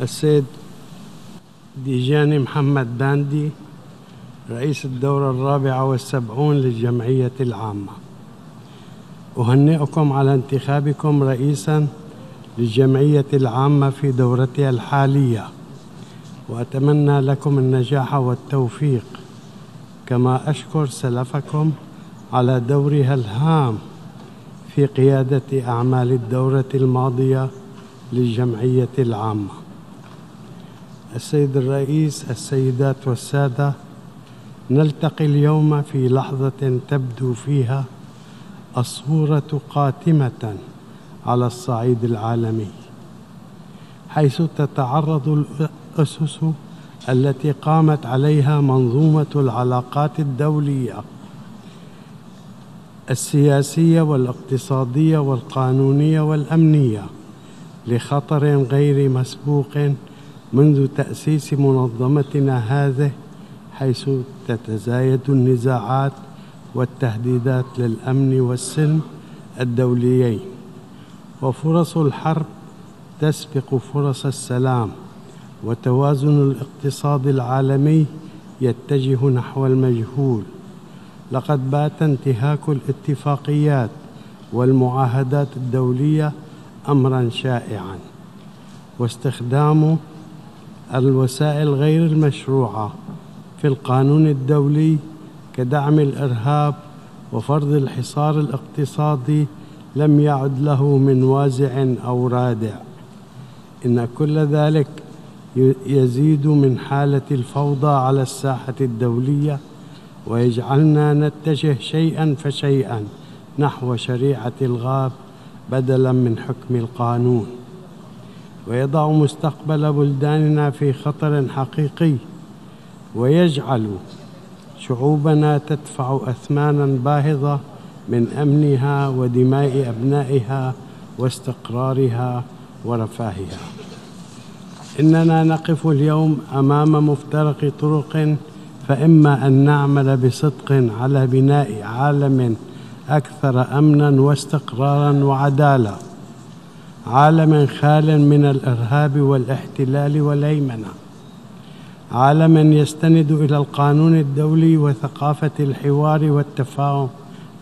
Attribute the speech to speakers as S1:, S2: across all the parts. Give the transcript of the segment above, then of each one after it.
S1: السيد ديجاني محمد باندي رئيس الدورة الرابعة والسبعون للجمعية العامة. أهنئكم على انتخابكم رئيسا للجمعية العامة في دورتها الحالية وأتمنى لكم النجاح والتوفيق. كما أشكر سلفكم على دورها الهام في قيادة أعمال الدورة الماضية للجمعية العامة. السيد الرئيس السيدات والسادة نلتقي اليوم في لحظة تبدو فيها الصورة قاتمة على الصعيد العالمي حيث تتعرض الأسس التي قامت عليها منظومة العلاقات الدولية السياسية والاقتصادية والقانونية والأمنية لخطر غير مسبوق منذ تأسيس منظمتنا هذه حيث تتزايد النزاعات والتهديدات للأمن والسلم الدوليين. وفرص الحرب تسبق فرص السلام وتوازن الاقتصاد العالمي يتجه نحو المجهول. لقد بات انتهاك الاتفاقيات والمعاهدات الدولية امرا شائعا واستخدام الوسائل غير المشروعة في القانون الدولي كدعم الإرهاب وفرض الحصار الاقتصادي لم يعد له من وازع أو رادع. إن كل ذلك يزيد من حالة الفوضى على الساحة الدولية ويجعلنا نتجه شيئا فشيئا نحو شريعة الغاب بدلا من حكم القانون. ويضع مستقبل بلداننا في خطر حقيقي ويجعل شعوبنا تدفع أثمانا باهظة من أمنها ودماء أبنائها واستقرارها ورفاهها. إننا نقف اليوم أمام مفترق طرق فإما أن نعمل بصدق على بناء عالم أكثر أمنا واستقرارا وعداله عالم خال من الإرهاب والاحتلال والهيمنة. عالما يستند إلى القانون الدولي وثقافة الحوار والتفاهم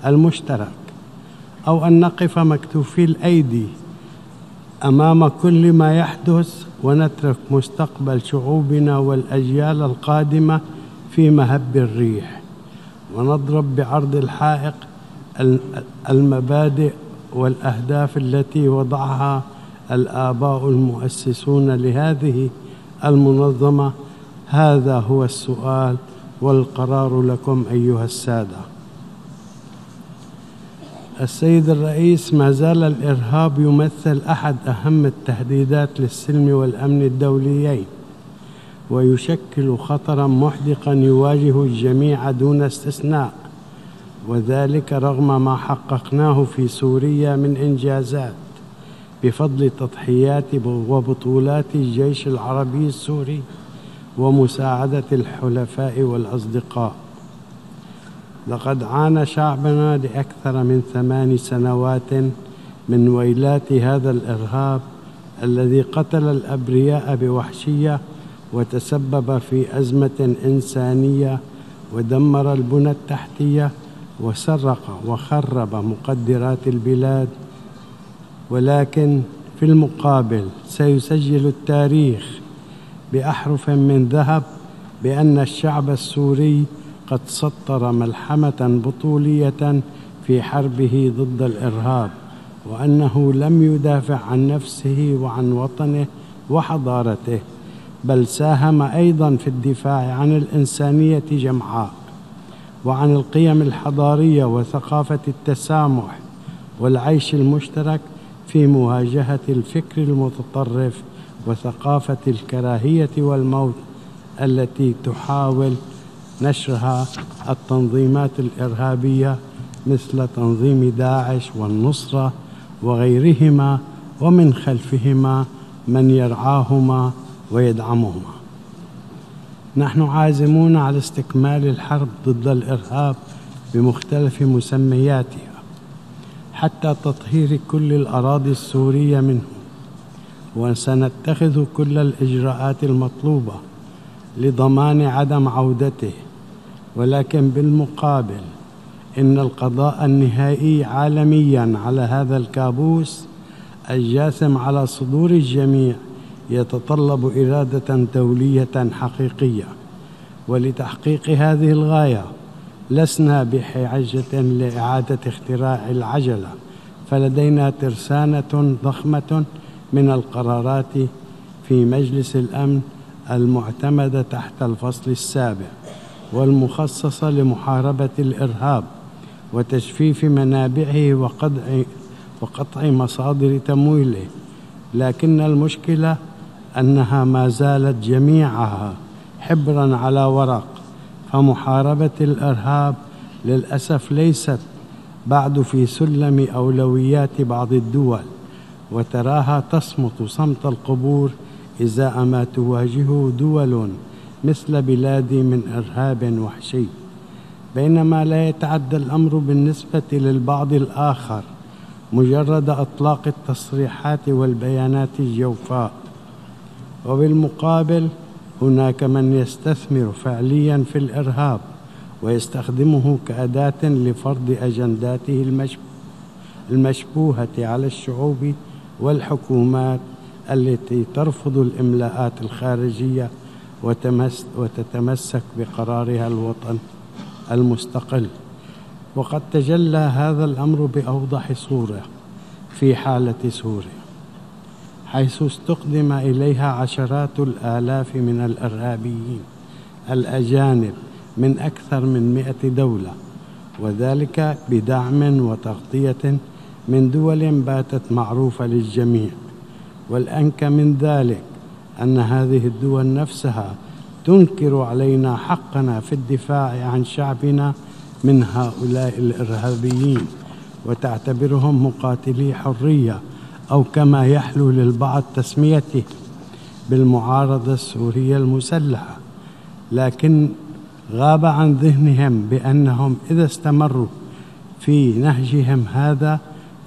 S1: المشترك أو أن نقف مكتوفي الأيدي أمام كل ما يحدث ونترك مستقبل شعوبنا والأجيال القادمة في مهب الريح. ونضرب بعرض الحائق المبادئ والأهداف التي وضعها الآباء المؤسسون لهذه المنظمة. هذا هو السؤال والقرار لكم أيها السادة. السيد الرئيس ما زال الإرهاب يمثل أحد أهم التهديدات للسلم والأمن الدوليين ويشكل خطرا محدقا يواجه الجميع دون استثناء. وذلك رغم ما حققناه في سوريا من إنجازات بفضل تضحيات وبطولات الجيش العربي السوري ومساعدة الحلفاء والأصدقاء. لقد عانى شعبنا لأكثر من ثمان سنوات من ويلات هذا الإرهاب الذي قتل الأبرياء بوحشية وتسبب في أزمة إنسانية ودمر البنى التحتية وسرق وخرب مقدرات البلاد ولكن في المقابل سيسجل التاريخ بأحرف من ذهب بأن الشعب السوري قد سطر ملحمة بطولية في حربه ضد الإرهاب وأنه لم يدافع عن نفسه وعن وطنه وحضارته بل ساهم أيضا في الدفاع عن الإنسانية جمعاء. وعن القيم الحضارية وثقافة التسامح والعيش المشترك في مواجهة الفكر المتطرف وثقافة الكراهية والموت التي تحاول نشرها التنظيمات الإرهابية مثل تنظيم داعش والنصرة وغيرهما ومن خلفهما من يرعاهما ويدعمهما. نحن عازمون على استكمال الحرب ضد الإرهاب بمختلف مسمياتها حتى تطهير كل الأراضي السورية منه. وسنتخذ كل الإجراءات المطلوبة لضمان عدم عودته. ولكن بالمقابل إن القضاء النهائي عالميا على هذا الكابوس الجاثم على صدور الجميع. يتطلب إرادة دولية حقيقية. ولتحقيق هذه الغاية لسنا بحاجة لإعادة اختراع العجلة فلدينا ترسانة ضخمة من القرارات في مجلس الأمن المعتمدة تحت الفصل السابع والمخصصة لمحاربة الإرهاب وتجفيف منابعه وقطع وقطع مصادر تمويله. لكن المشكلة أنها ما زالت جميعها حبرا على ورق فمحاربة الإرهاب للأسف ليست بعد في سلم أولويات بعض الدول وتراها تصمت صمت القبور إزاء ما تواجهه دول مثل بلادي من إرهاب وحشي. بينما لا يتعدى الأمر بالنسبة للبعض الآخر مجرد إطلاق التصريحات والبيانات الجوفاء. وبالمقابل هناك من يستثمر فعليا في الإرهاب ويستخدمه كأداة لفرض أجنداته المشبوهة على الشعوب والحكومات التي ترفض الإملاءات الخارجية وتتمسك بقرارها الوطن المستقل. وقد تجلى هذا الأمر بأوضح صورة في حالة سوريا حيث استقدم إليها عشرات الآلاف من الإرهابيين الأجانب من أكثر من مئة دولة وذلك بدعم وتغطية من دول باتت معروفة للجميع. والأنكى من ذلك أن هذه الدول نفسها تنكر علينا حقنا في الدفاع عن شعبنا من هؤلاء الإرهابيين وتعتبرهم مقاتلي حرية أو كما يحلو للبعض تسميته بالمعارضة السورية المسلحة لكن غاب عن ذهنهم بأنهم إذا استمروا في نهجهم هذا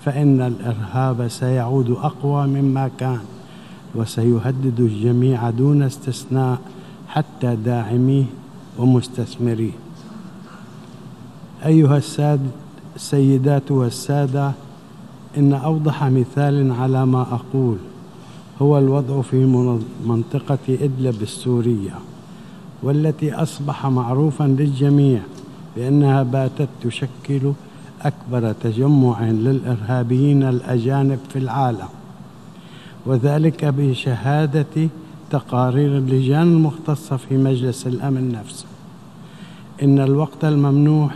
S1: فإن الإرهاب سيعود أقوى مما كان وسيهدد الجميع دون استثناء حتى داعميه ومستثمريه. أيها السيدات والسادة إن أوضح مثال على ما أقول. هو الوضع في منطقة إدلب السورية والتي أصبح معروفا للجميع بأنها باتت تشكل أكبر تجمع للإرهابيين الأجانب في العالم وذلك بشهادة تقارير اللجان المختصة في مجلس الأمن نفسه. إن الوقت الممنوح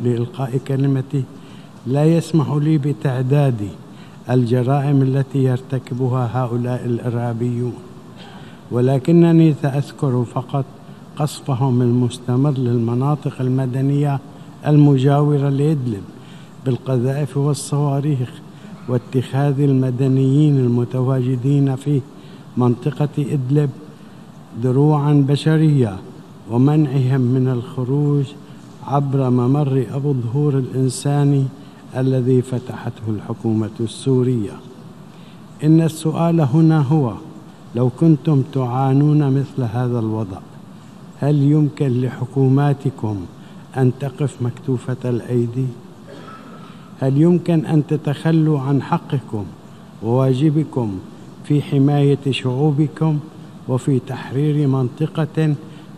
S1: لإلقاء كلمتي لا يسمح لي بتعداد الجرائم التي يرتكبها هؤلاء الإرهابيون ولكنني سأذكر فقط قصفهم المستمر للمناطق المدنية المجاورة لإدلب بالقذائف والصواريخ واتخاذ المدنيين المتواجدين في منطقة إدلب دروعا بشرية ومنعهم من الخروج عبر ممر أبو الظهور الإنساني الذي فتحته الحكومة السورية إن السؤال هنا هو لو كنتم تعانون مثل هذا الوضع هل يمكن لحكوماتكم أن تقف مكتوفة الأيدي؟ هل يمكن أن تتخلوا عن حقكم وواجبكم في حماية شعوبكم وفي تحرير منطقة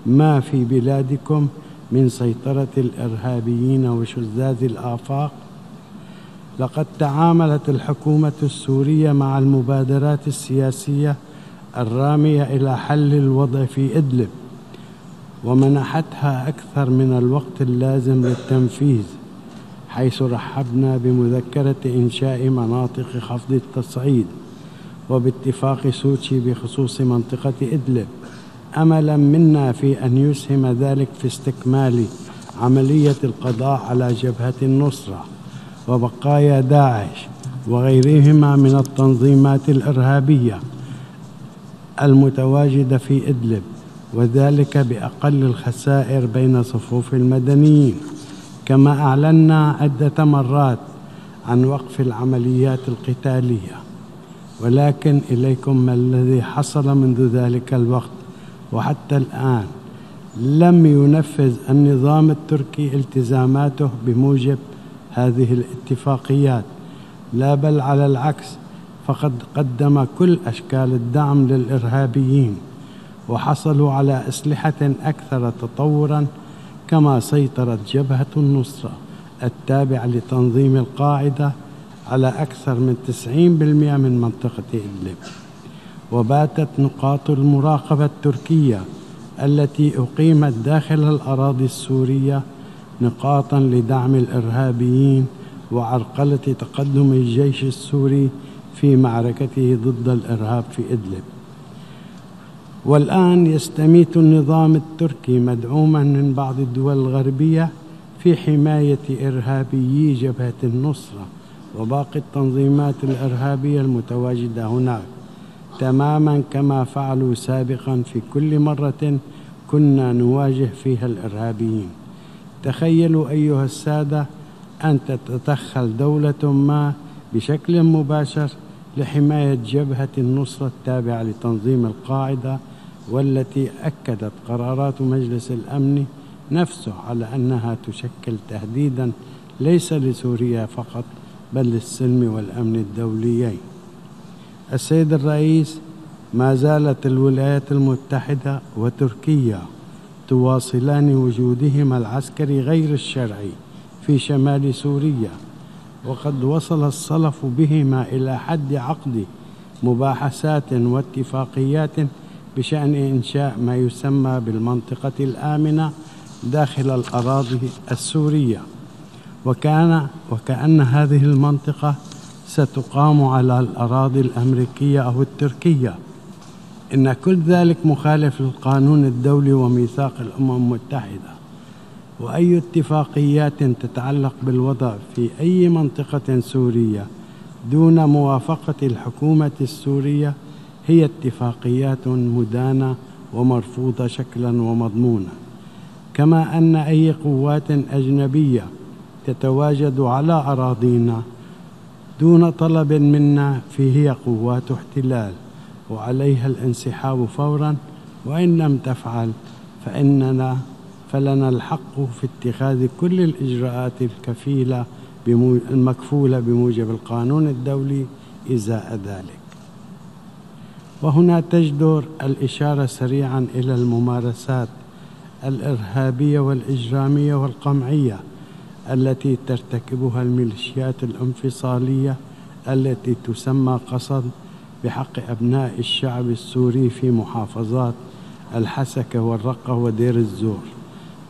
S1: ما في بلادكم من سيطرة الإرهابيين وشذاذ الآفاق؟ لقد تعاملت الحكومة السورية مع المبادرات السياسية الرامية إلى حل الوضع في إدلب ومنحتها أكثر من الوقت اللازم للتنفيذ حيث رحبنا بمذكرة إنشاء مناطق خفض التصعيد وباتفاق سوتشي بخصوص منطقة إدلب. أملا منا في أن يسهم ذلك في استكمال عملية القضاء على جبهة النصرة. وبقايا داعش وغيرهما من التنظيمات الإرهابية المتواجدة في إدلب وذلك بأقل الخسائر بين صفوف المدنيين. كما أعلنا عدة مرات عن وقف العمليات القتالية. ولكن إليكم ما الذي حصل منذ ذلك الوقت وحتى الآن لم ينفذ النظام التركي التزاماته بموجب هذه الاتفاقيات لا بل على العكس فقد قدم كل أشكال الدعم للإرهابيين وحصلوا على أسلحة أكثر تطورا كما سيطرت جبهة النصرة التابعة لتنظيم القاعدة على أكثر من 90% من منطقة إدلب. وباتت نقاط المراقبة التركية التي أقيمت داخل الأراضي السورية نقاطا لدعم الإرهابيين وعرقلة تقدم الجيش السوري في معركته ضد الإرهاب في إدلب. والآن يستميت النظام التركي مدعوما من بعض الدول الغربية في حماية إرهابيي جبهة النصرة وباقي التنظيمات الإرهابية المتواجدة هناك. تماما كما فعلوا سابقا في كل مرة كنا نواجه فيها الإرهابيين. تخيلوا أيها السادة أن تتدخل دولة ما بشكل مباشر لحماية جبهة النصرة التابعة لتنظيم القاعدة والتي أكدت قرارات مجلس الأمن نفسه على أنها تشكل تهديدا ليس لسوريا فقط بل للسلم والأمن الدوليين. السيد الرئيس ما زالت الولايات المتحدة وتركيا تواصلان وجودهما العسكري غير الشرعي في شمال سوريا وقد وصل الصلف بهما إلى حد عقد مباحثات واتفاقيات بشأن إنشاء ما يسمى بالمنطقة الآمنة داخل الأراضي السورية. وكان وكأن هذه المنطقة ستقام على الأراضي الأمريكية أو التركية. إن كل ذلك مخالف للقانون الدولي وميثاق الأمم المتحدة وأي اتفاقيات تتعلق بالوضع في أي منطقة سورية دون موافقة الحكومة السورية هي اتفاقيات مدانة ومرفوضة شكلا ومضمونا. كما أن أي قوات أجنبية تتواجد على أراضينا دون طلب منا فهي قوات احتلال. وعليها الانسحاب فورا وإن لم تفعل فإننا فلنا الحق في اتخاذ كل الإجراءات الكفيلة المكفولة بموجب القانون الدولي إزاء ذلك. وهنا تجدر الإشارة سريعا إلى الممارسات الإرهابية والإجرامية والقمعية التي ترتكبها الميليشيات الانفصالية التي تسمى قصد بحق أبناء الشعب السوري في محافظات الحسكة والرقة ودير الزور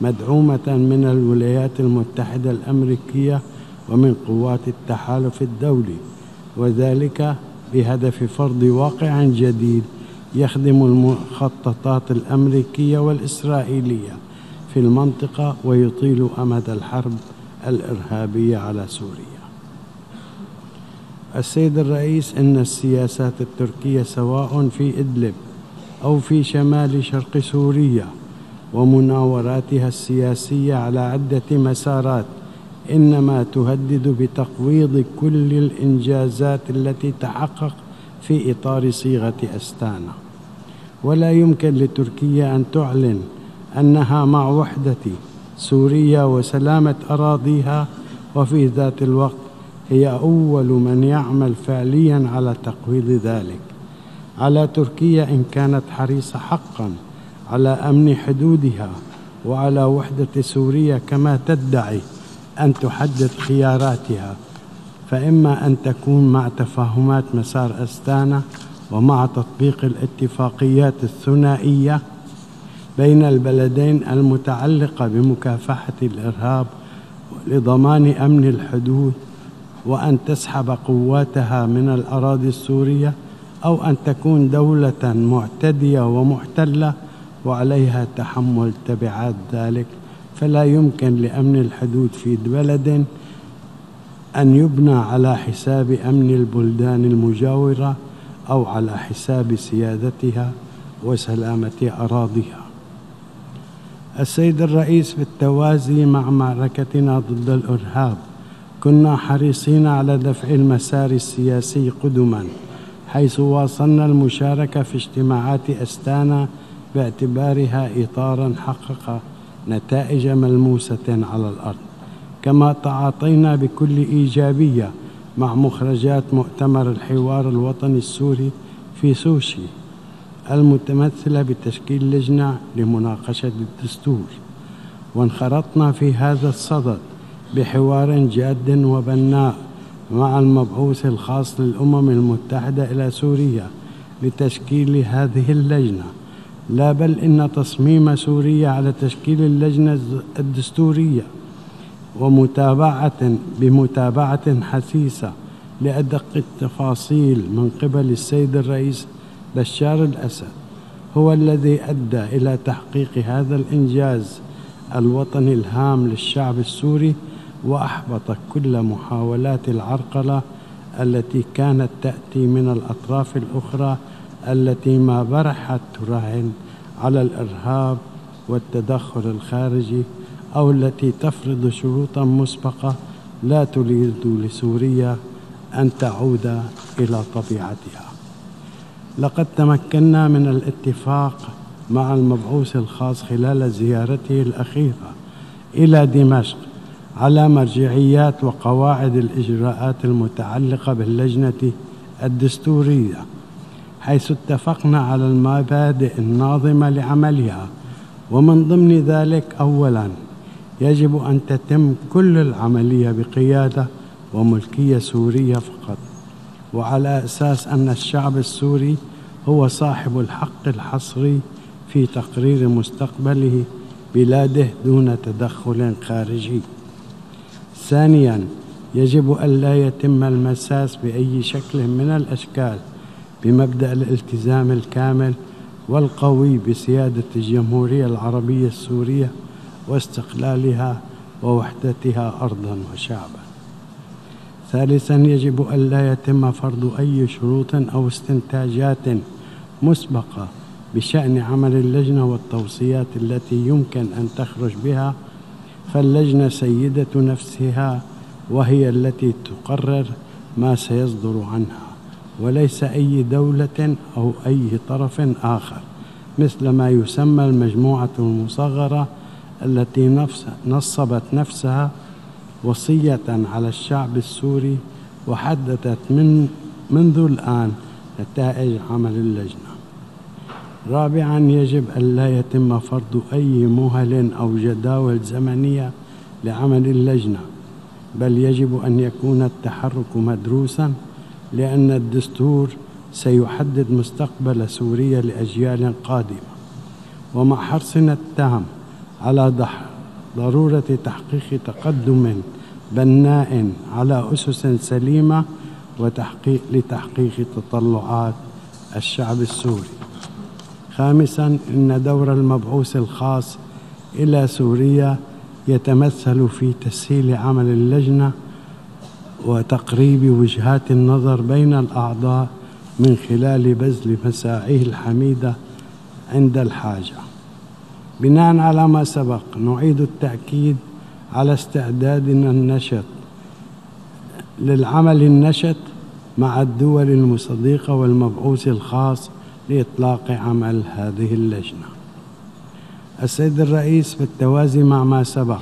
S1: مدعومة من الولايات المتحدة الأمريكية ومن قوات التحالف الدولي وذلك بهدف فرض واقع جديد يخدم المخططات الأمريكية والإسرائيلية في المنطقة ويطيل أمد الحرب الإرهابية على سوريا. السيد الرئيس إن السياسات التركية سواء في إدلب أو في شمال شرق سوريا ومناوراتها السياسية على عدة مسارات إنما تهدد بتقويض كل الإنجازات التي تحقق في إطار صيغة أستانا. ولا يمكن لتركيا أن تعلن أنها مع وحدة سوريا وسلامة أراضيها وفي ذات الوقت هي أول من يعمل فعليا على تقويض ذلك. على تركيا إن كانت حريصة حقا على أمن حدودها وعلى وحدة سوريا كما تدعي أن تحدد خياراتها. فإما أن تكون مع تفاهمات مسار أستانا ومع تطبيق الاتفاقيات الثنائية بين البلدين المتعلقة بمكافحة الإرهاب لضمان أمن الحدود وأن تسحب قواتها من الأراضي السورية أو أن تكون دولة معتدية ومحتلة وعليها تحمل تبعات ذلك. فلا يمكن لأمن الحدود في بلد أن يبنى على حساب أمن البلدان المجاورة أو على حساب سيادتها وسلامة أراضيها. السيد الرئيس بالتوازي مع معركتنا ضد الإرهاب كنا حريصين على دفع المسار السياسي قدما حيث واصلنا المشاركة في اجتماعات أستانا باعتبارها إطارا حقق نتائج ملموسة على الأرض. كما تعاطينا بكل إيجابية مع مخرجات مؤتمر الحوار الوطني السوري في سوشي المتمثلة بتشكيل لجنة لمناقشة الدستور. وانخرطنا في هذا الصدد بحوار جاد وبناء مع المبعوث الخاص للأمم المتحدة إلى سوريا لتشكيل هذه اللجنة. لا بل إن تصميم سوريا على تشكيل اللجنة الدستورية ومتابعة بمتابعة حسيسة لأدق التفاصيل من قبل السيد الرئيس بشار الأسد هو الذي أدى إلى تحقيق هذا الإنجاز الوطني الهام للشعب السوري وأحبط كل محاولات العرقلة التي كانت تأتي من الأطراف الأخرى التي ما برحت تراهن على الإرهاب والتدخل الخارجي أو التي تفرض شروطا مسبقة لا تريد لسوريا أن تعود إلى طبيعتها. لقد تمكنا من الاتفاق مع المبعوث الخاص خلال زيارته الأخيرة إلى دمشق على مرجعيات وقواعد الإجراءات المتعلقة باللجنة الدستورية حيث اتفقنا على المبادئ الناظمة لعملها. ومن ضمن ذلك أولاً يجب أن تتم كل العملية بقيادة وملكية سورية فقط وعلى أساس أن الشعب السوري هو صاحب الحق الحصري في تقرير مستقبله بلاده دون تدخل خارجي. ثانيا يجب ألا يتم المساس بأي شكل من الأشكال بمبدأ الالتزام الكامل والقوي بسيادة الجمهورية العربية السورية واستقلالها ووحدتها أرضا وشعبا. ثالثا يجب ألا يتم فرض أي شروط أو استنتاجات مسبقة بشأن عمل اللجنة والتوصيات التي يمكن أن تخرج بها فاللجنة سيدة نفسها وهي التي تقرر ما سيصدر عنها وليس أي دولة أو أي طرف آخر مثل ما يسمى المجموعة المصغرة التي نصبت نفسها وصية على الشعب السوري وحددت من منذ الآن نتائج عمل اللجنة. رابعا يجب ألا يتم فرض أي مهل أو جداول زمنية لعمل اللجنة بل يجب أن يكون التحرك مدروسا لأن الدستور سيحدد مستقبل سوريا لأجيال قادمة. ومع حرصنا التام على ضرورة تحقيق تقدم بناء على أسس سليمة وتحقيق لتحقيق تطلعات الشعب السوري. خامسا إن دور المبعوث الخاص إلى سوريا يتمثل في تسهيل عمل اللجنة وتقريب وجهات النظر بين الأعضاء من خلال بذل مساعيه الحميدة عند الحاجة. بناء على ما سبق نعيد التأكيد على استعدادنا النشط للعمل النشط مع الدول المصدقة والمبعوث الخاص لإطلاق عمل هذه اللجنة. السيد الرئيس بالتوازي مع ما سبق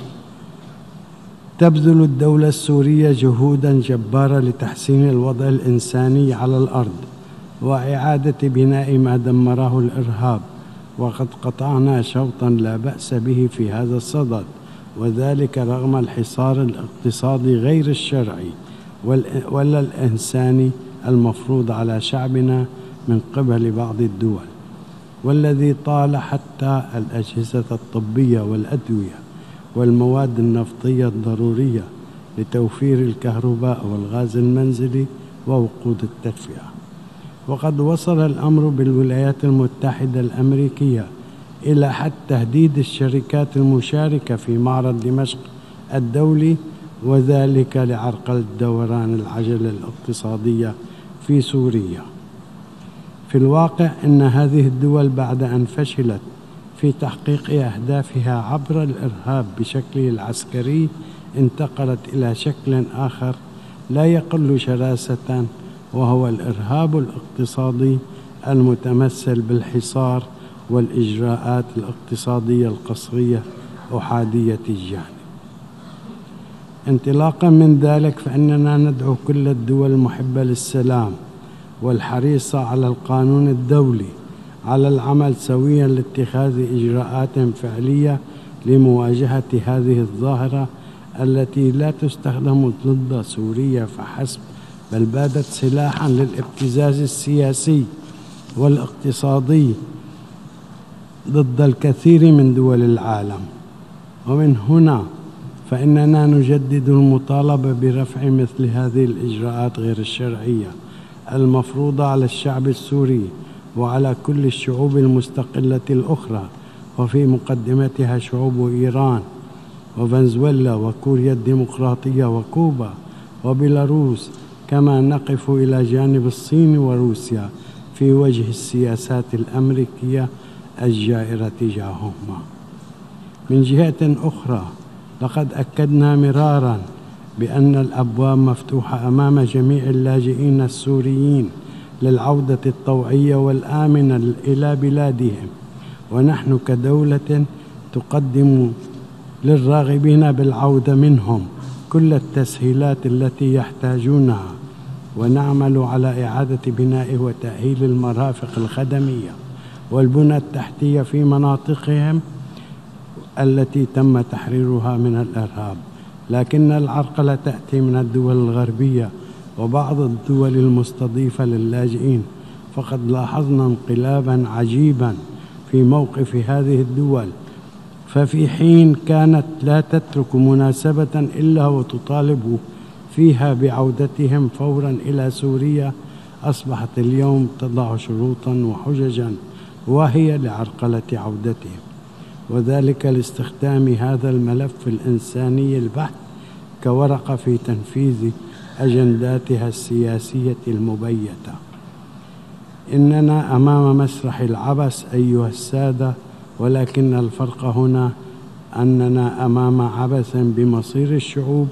S1: تبذل الدولة السورية جهودا جبارة لتحسين الوضع الإنساني على الأرض وإعادة بناء ما دمره الإرهاب. وقد قطعنا شوطا لا بأس به في هذا الصدد وذلك رغم الحصار الاقتصادي غير الشرعي ولا الإنساني المفروض على شعبنا من قبل بعض الدول والذي طال حتى الأجهزة الطبية والأدوية والمواد النفطية الضرورية لتوفير الكهرباء والغاز المنزلي ووقود التدفئة. وقد وصل الأمر بالولايات المتحدة الأمريكية إلى حد تهديد الشركات المشاركة في معرض دمشق الدولي وذلك لعرقلة دوران العجلة الاقتصادية في سوريا. في الواقع إن هذه الدول بعد أن فشلت في تحقيق أهدافها عبر الإرهاب بشكله العسكري انتقلت إلى شكل آخر لا يقل شراسة وهو الإرهاب الاقتصادي المتمثل بالحصار والإجراءات الاقتصادية القصرية أحادية الجانب. انطلاقا من ذلك فإننا ندعو كل الدول المحبة للسلام والحريصة على القانون الدولي على العمل سويا لاتخاذ إجراءات فعلية لمواجهة هذه الظاهرة التي لا تستخدم ضد سوريا فحسب بل بادت سلاحا للابتزاز السياسي والاقتصادي ضد الكثير من دول العالم. ومن هنا فإننا نجدد المطالبة برفع مثل هذه الإجراءات غير الشرعية. المفروضة على الشعب السوري وعلى كل الشعوب المستقلة الأخرى وفي مقدمتها شعوب إيران وفنزويلا وكوريا الديمقراطية وكوبا وبيلاروس كما نقف إلى جانب الصين وروسيا في وجه السياسات الأمريكية الجائرة تجاههما. من جهة أخرى لقد أكدنا مرارا بأن الأبواب مفتوحة أمام جميع اللاجئين السوريين للعودة الطوعية والآمنة إلى بلادهم. ونحن كدولة تقدم للراغبين بالعودة منهم كل التسهيلات التي يحتاجونها. ونعمل على إعادة بناء وتأهيل المرافق الخدمية والبنى التحتية في مناطقهم التي تم تحريرها من الإرهاب. لكن العرقلة تأتي من الدول الغربية وبعض الدول المستضيفة للاجئين. فقد لاحظنا انقلابا عجيبا في موقف هذه الدول. ففي حين كانت لا تترك مناسبة إلا وتطالب فيها بعودتهم فورا إلى سوريا أصبحت اليوم تضع شروطا وحججا وهي لعرقلة عودتهم. وذلك لاستخدام هذا الملف الإنساني البحت كورقة في تنفيذ أجنداتها السياسية المبيتة. إننا أمام مسرح العبث أيها السادة ولكن الفرق هنا أننا أمام عبث بمصير الشعوب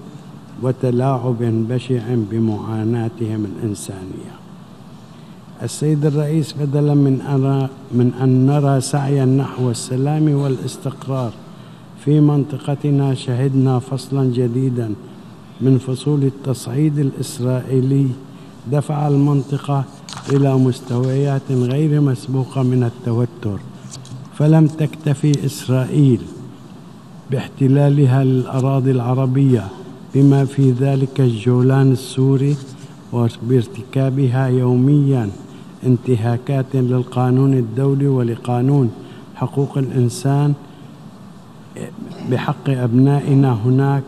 S1: وتلاعب بشع بمعاناتهم الإنسانية. السيد الرئيس بدلا من أرى من أن نرى سعيا نحو السلام والاستقرار في منطقتنا شهدنا فصلا جديدا من فصول التصعيد الإسرائيلي. دفع المنطقة إلى مستويات غير مسبوقة من التوتر فلم تكتفي إسرائيل باحتلالها للأراضي العربية بما في ذلك الجولان السوري وبارتكابها يوميا انتهاكات للقانون الدولي ولقانون حقوق الإنسان بحق أبنائنا هناك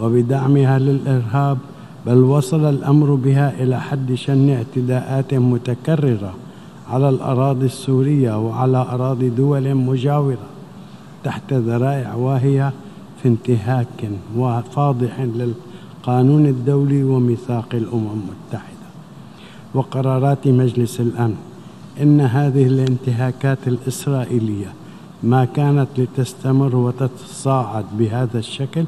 S1: وبدعمها للإرهاب بل وصل الأمر بها إلى حد شن اعتداءات متكررة على الأراضي السورية وعلى أراضي دول مجاورة تحت ذرائع واهية في انتهاك وفاضح للقانون الدولي وميثاق الأمم المتحدة وقرارات مجلس الأمن. إن هذه الانتهاكات الإسرائيلية ما كانت لتستمر وتتصاعد بهذا الشكل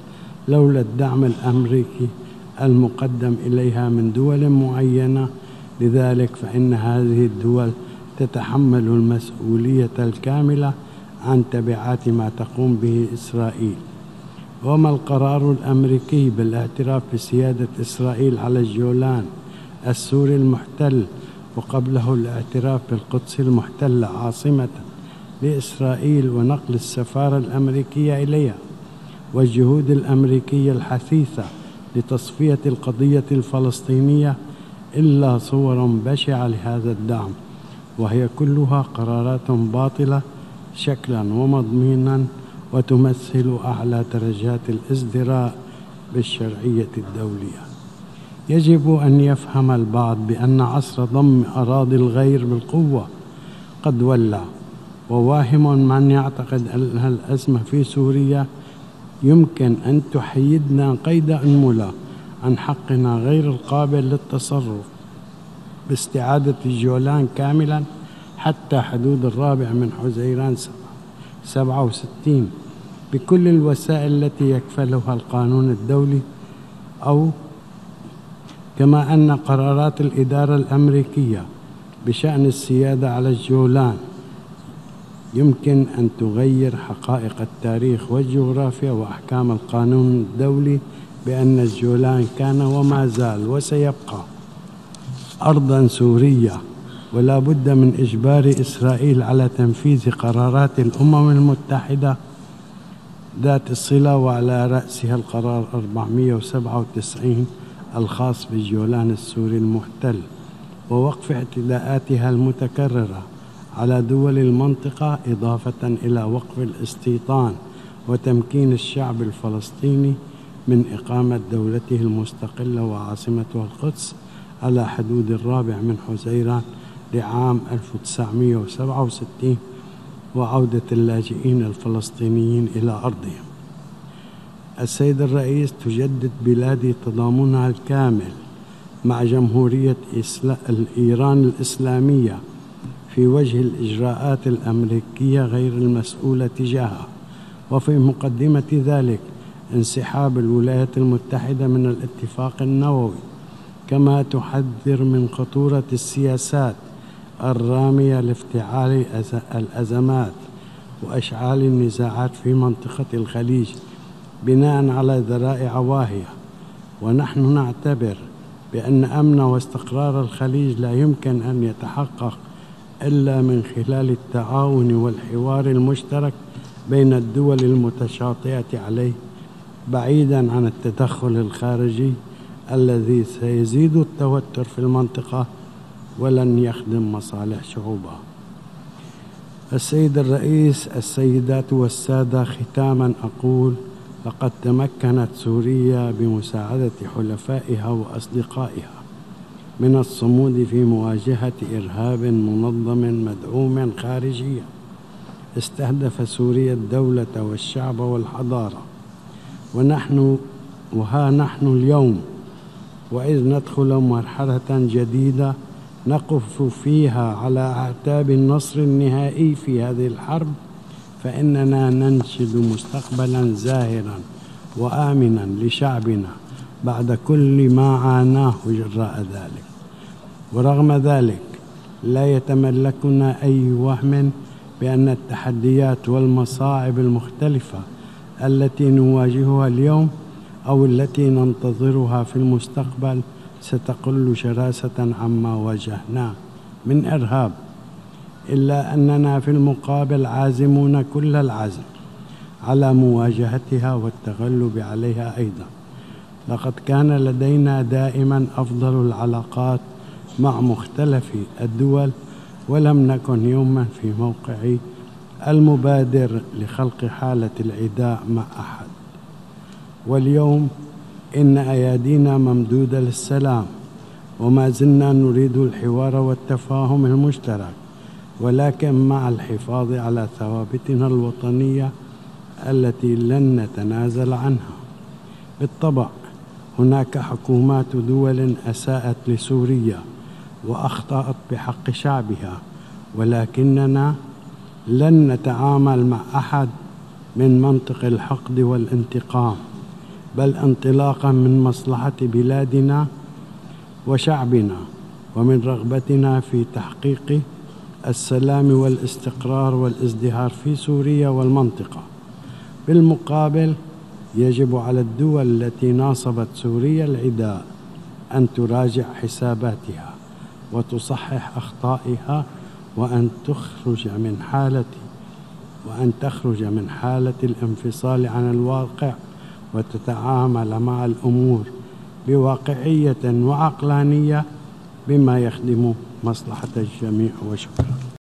S1: لولا الدعم الأمريكي المقدم إليها من دول معينة. لذلك فإن هذه الدول تتحمل المسؤولية الكاملة عن تبعات ما تقوم به إسرائيل. وما القرار الأمريكي بالاعتراف بسيادة إسرائيل على الجولان؟ السوري المحتل وقبله الاعتراف بالقدس المحتلة عاصمة لإسرائيل ونقل السفارة الأمريكية إليها والجهود الأمريكية الحثيثة لتصفية القضية الفلسطينية إلا صور بشعة لهذا الدعم وهي كلها قرارات باطلة شكلا ومضمينا وتمثل أعلى درجات الإزدراء بالشرعية الدولية. يجب أن يفهم البعض بأن عصر ضم أراضي الغير بالقوة قد ولى وواهم من يعتقد أن الأزمة في سوريا يمكن أن تحيدنا قيد أنملة عن حقنا غير القابل للتصرف. باستعادة الجولان كاملا حتى حدود الرابع من حزيران سبعة وستين بكل الوسائل التي يكفلها القانون الدولي أو كما أن قرارات الإدارة الأمريكية بشأن السيادة على الجولان يمكن أن تغير حقائق التاريخ والجغرافيا وأحكام القانون الدولي بأن الجولان كان وما زال وسيبقى أرضا سورية ولا بد من إجبار إسرائيل على تنفيذ قرارات الأمم المتحدة ذات الصلة وعلى رأسها القرار 497 الخاص بالجولان السوري المحتل ووقف اعتداءاتها المتكررة على دول المنطقة إضافة إلى وقف الاستيطان وتمكين الشعب الفلسطيني من إقامة دولته المستقلة وعاصمتها القدس على حدود الرابع من حزيران لعام 1967 وعودة اللاجئين الفلسطينيين إلى أرضهم. السيد الرئيس تجدد بلادي تضامنها الكامل مع جمهورية إيران الإسلامية في وجه الإجراءات الأمريكية غير المسؤولة تجاهها وفي مقدمة ذلك انسحاب الولايات المتحدة من الاتفاق النووي. كما تحذر من خطورة السياسات الرامية لافتعال الأزمات وأشعال النزاعات في منطقة الخليج. بناء على ذرائع واهية. ونحن نعتبر بأن أمن واستقرار الخليج لا يمكن أن يتحقق إلا من خلال التعاون والحوار المشترك بين الدول المتشاطئة عليه بعيدا عن التدخل الخارجي الذي سيزيد التوتر في المنطقة ولن يخدم مصالح شعوبها. السيد الرئيس السيدات والسادة ختاما أقول لقد تمكنت سوريا بمساعدة حلفائها وأصدقائها من الصمود في مواجهة إرهاب منظم مدعوم خارجيا. استهدف سوريا الدولة والشعب والحضارة. ونحن وها نحن اليوم. وإذ ندخل مرحلة جديدة نقف فيها على أعتاب النصر النهائي في هذه الحرب فإننا ننشد مستقبلا زاهرا وآمنا لشعبنا بعد كل ما عاناه جراء ذلك. ورغم ذلك لا يتملكنا أي وهم بأن التحديات والمصاعب المختلفة التي نواجهها اليوم أو التي ننتظرها في المستقبل ستقل شراسة عما واجهناه من إرهاب. إلا أننا في المقابل عازمون كل العزم على مواجهتها والتغلب عليها أيضا. لقد كان لدينا دائما أفضل العلاقات مع مختلف الدول ولم نكن يوما في موقع المبادر لخلق حالة العداء مع أحد. واليوم إن أيادينا ممدودة للسلام وما زلنا نريد الحوار والتفاهم المشترك. ولكن مع الحفاظ على ثوابتنا الوطنية التي لن نتنازل عنها. بالطبع هناك حكومات دول أساءت لسوريا وأخطأت بحق شعبها ولكننا لن نتعامل مع أحد من منطق الحقد والانتقام بل انطلاقا من مصلحة بلادنا وشعبنا ومن رغبتنا في تحقيق السلام والاستقرار والازدهار في سوريا والمنطقة. بالمقابل يجب على الدول التي ناصبت سوريا العداء أن تراجع حساباتها وتصحح أخطائها وأن تخرج من حالة وأن تخرج من حالة الانفصال عن الواقع وتتعامل مع الأمور بواقعية وعقلانية بما يخدم مصلحة الجميع وشكرا.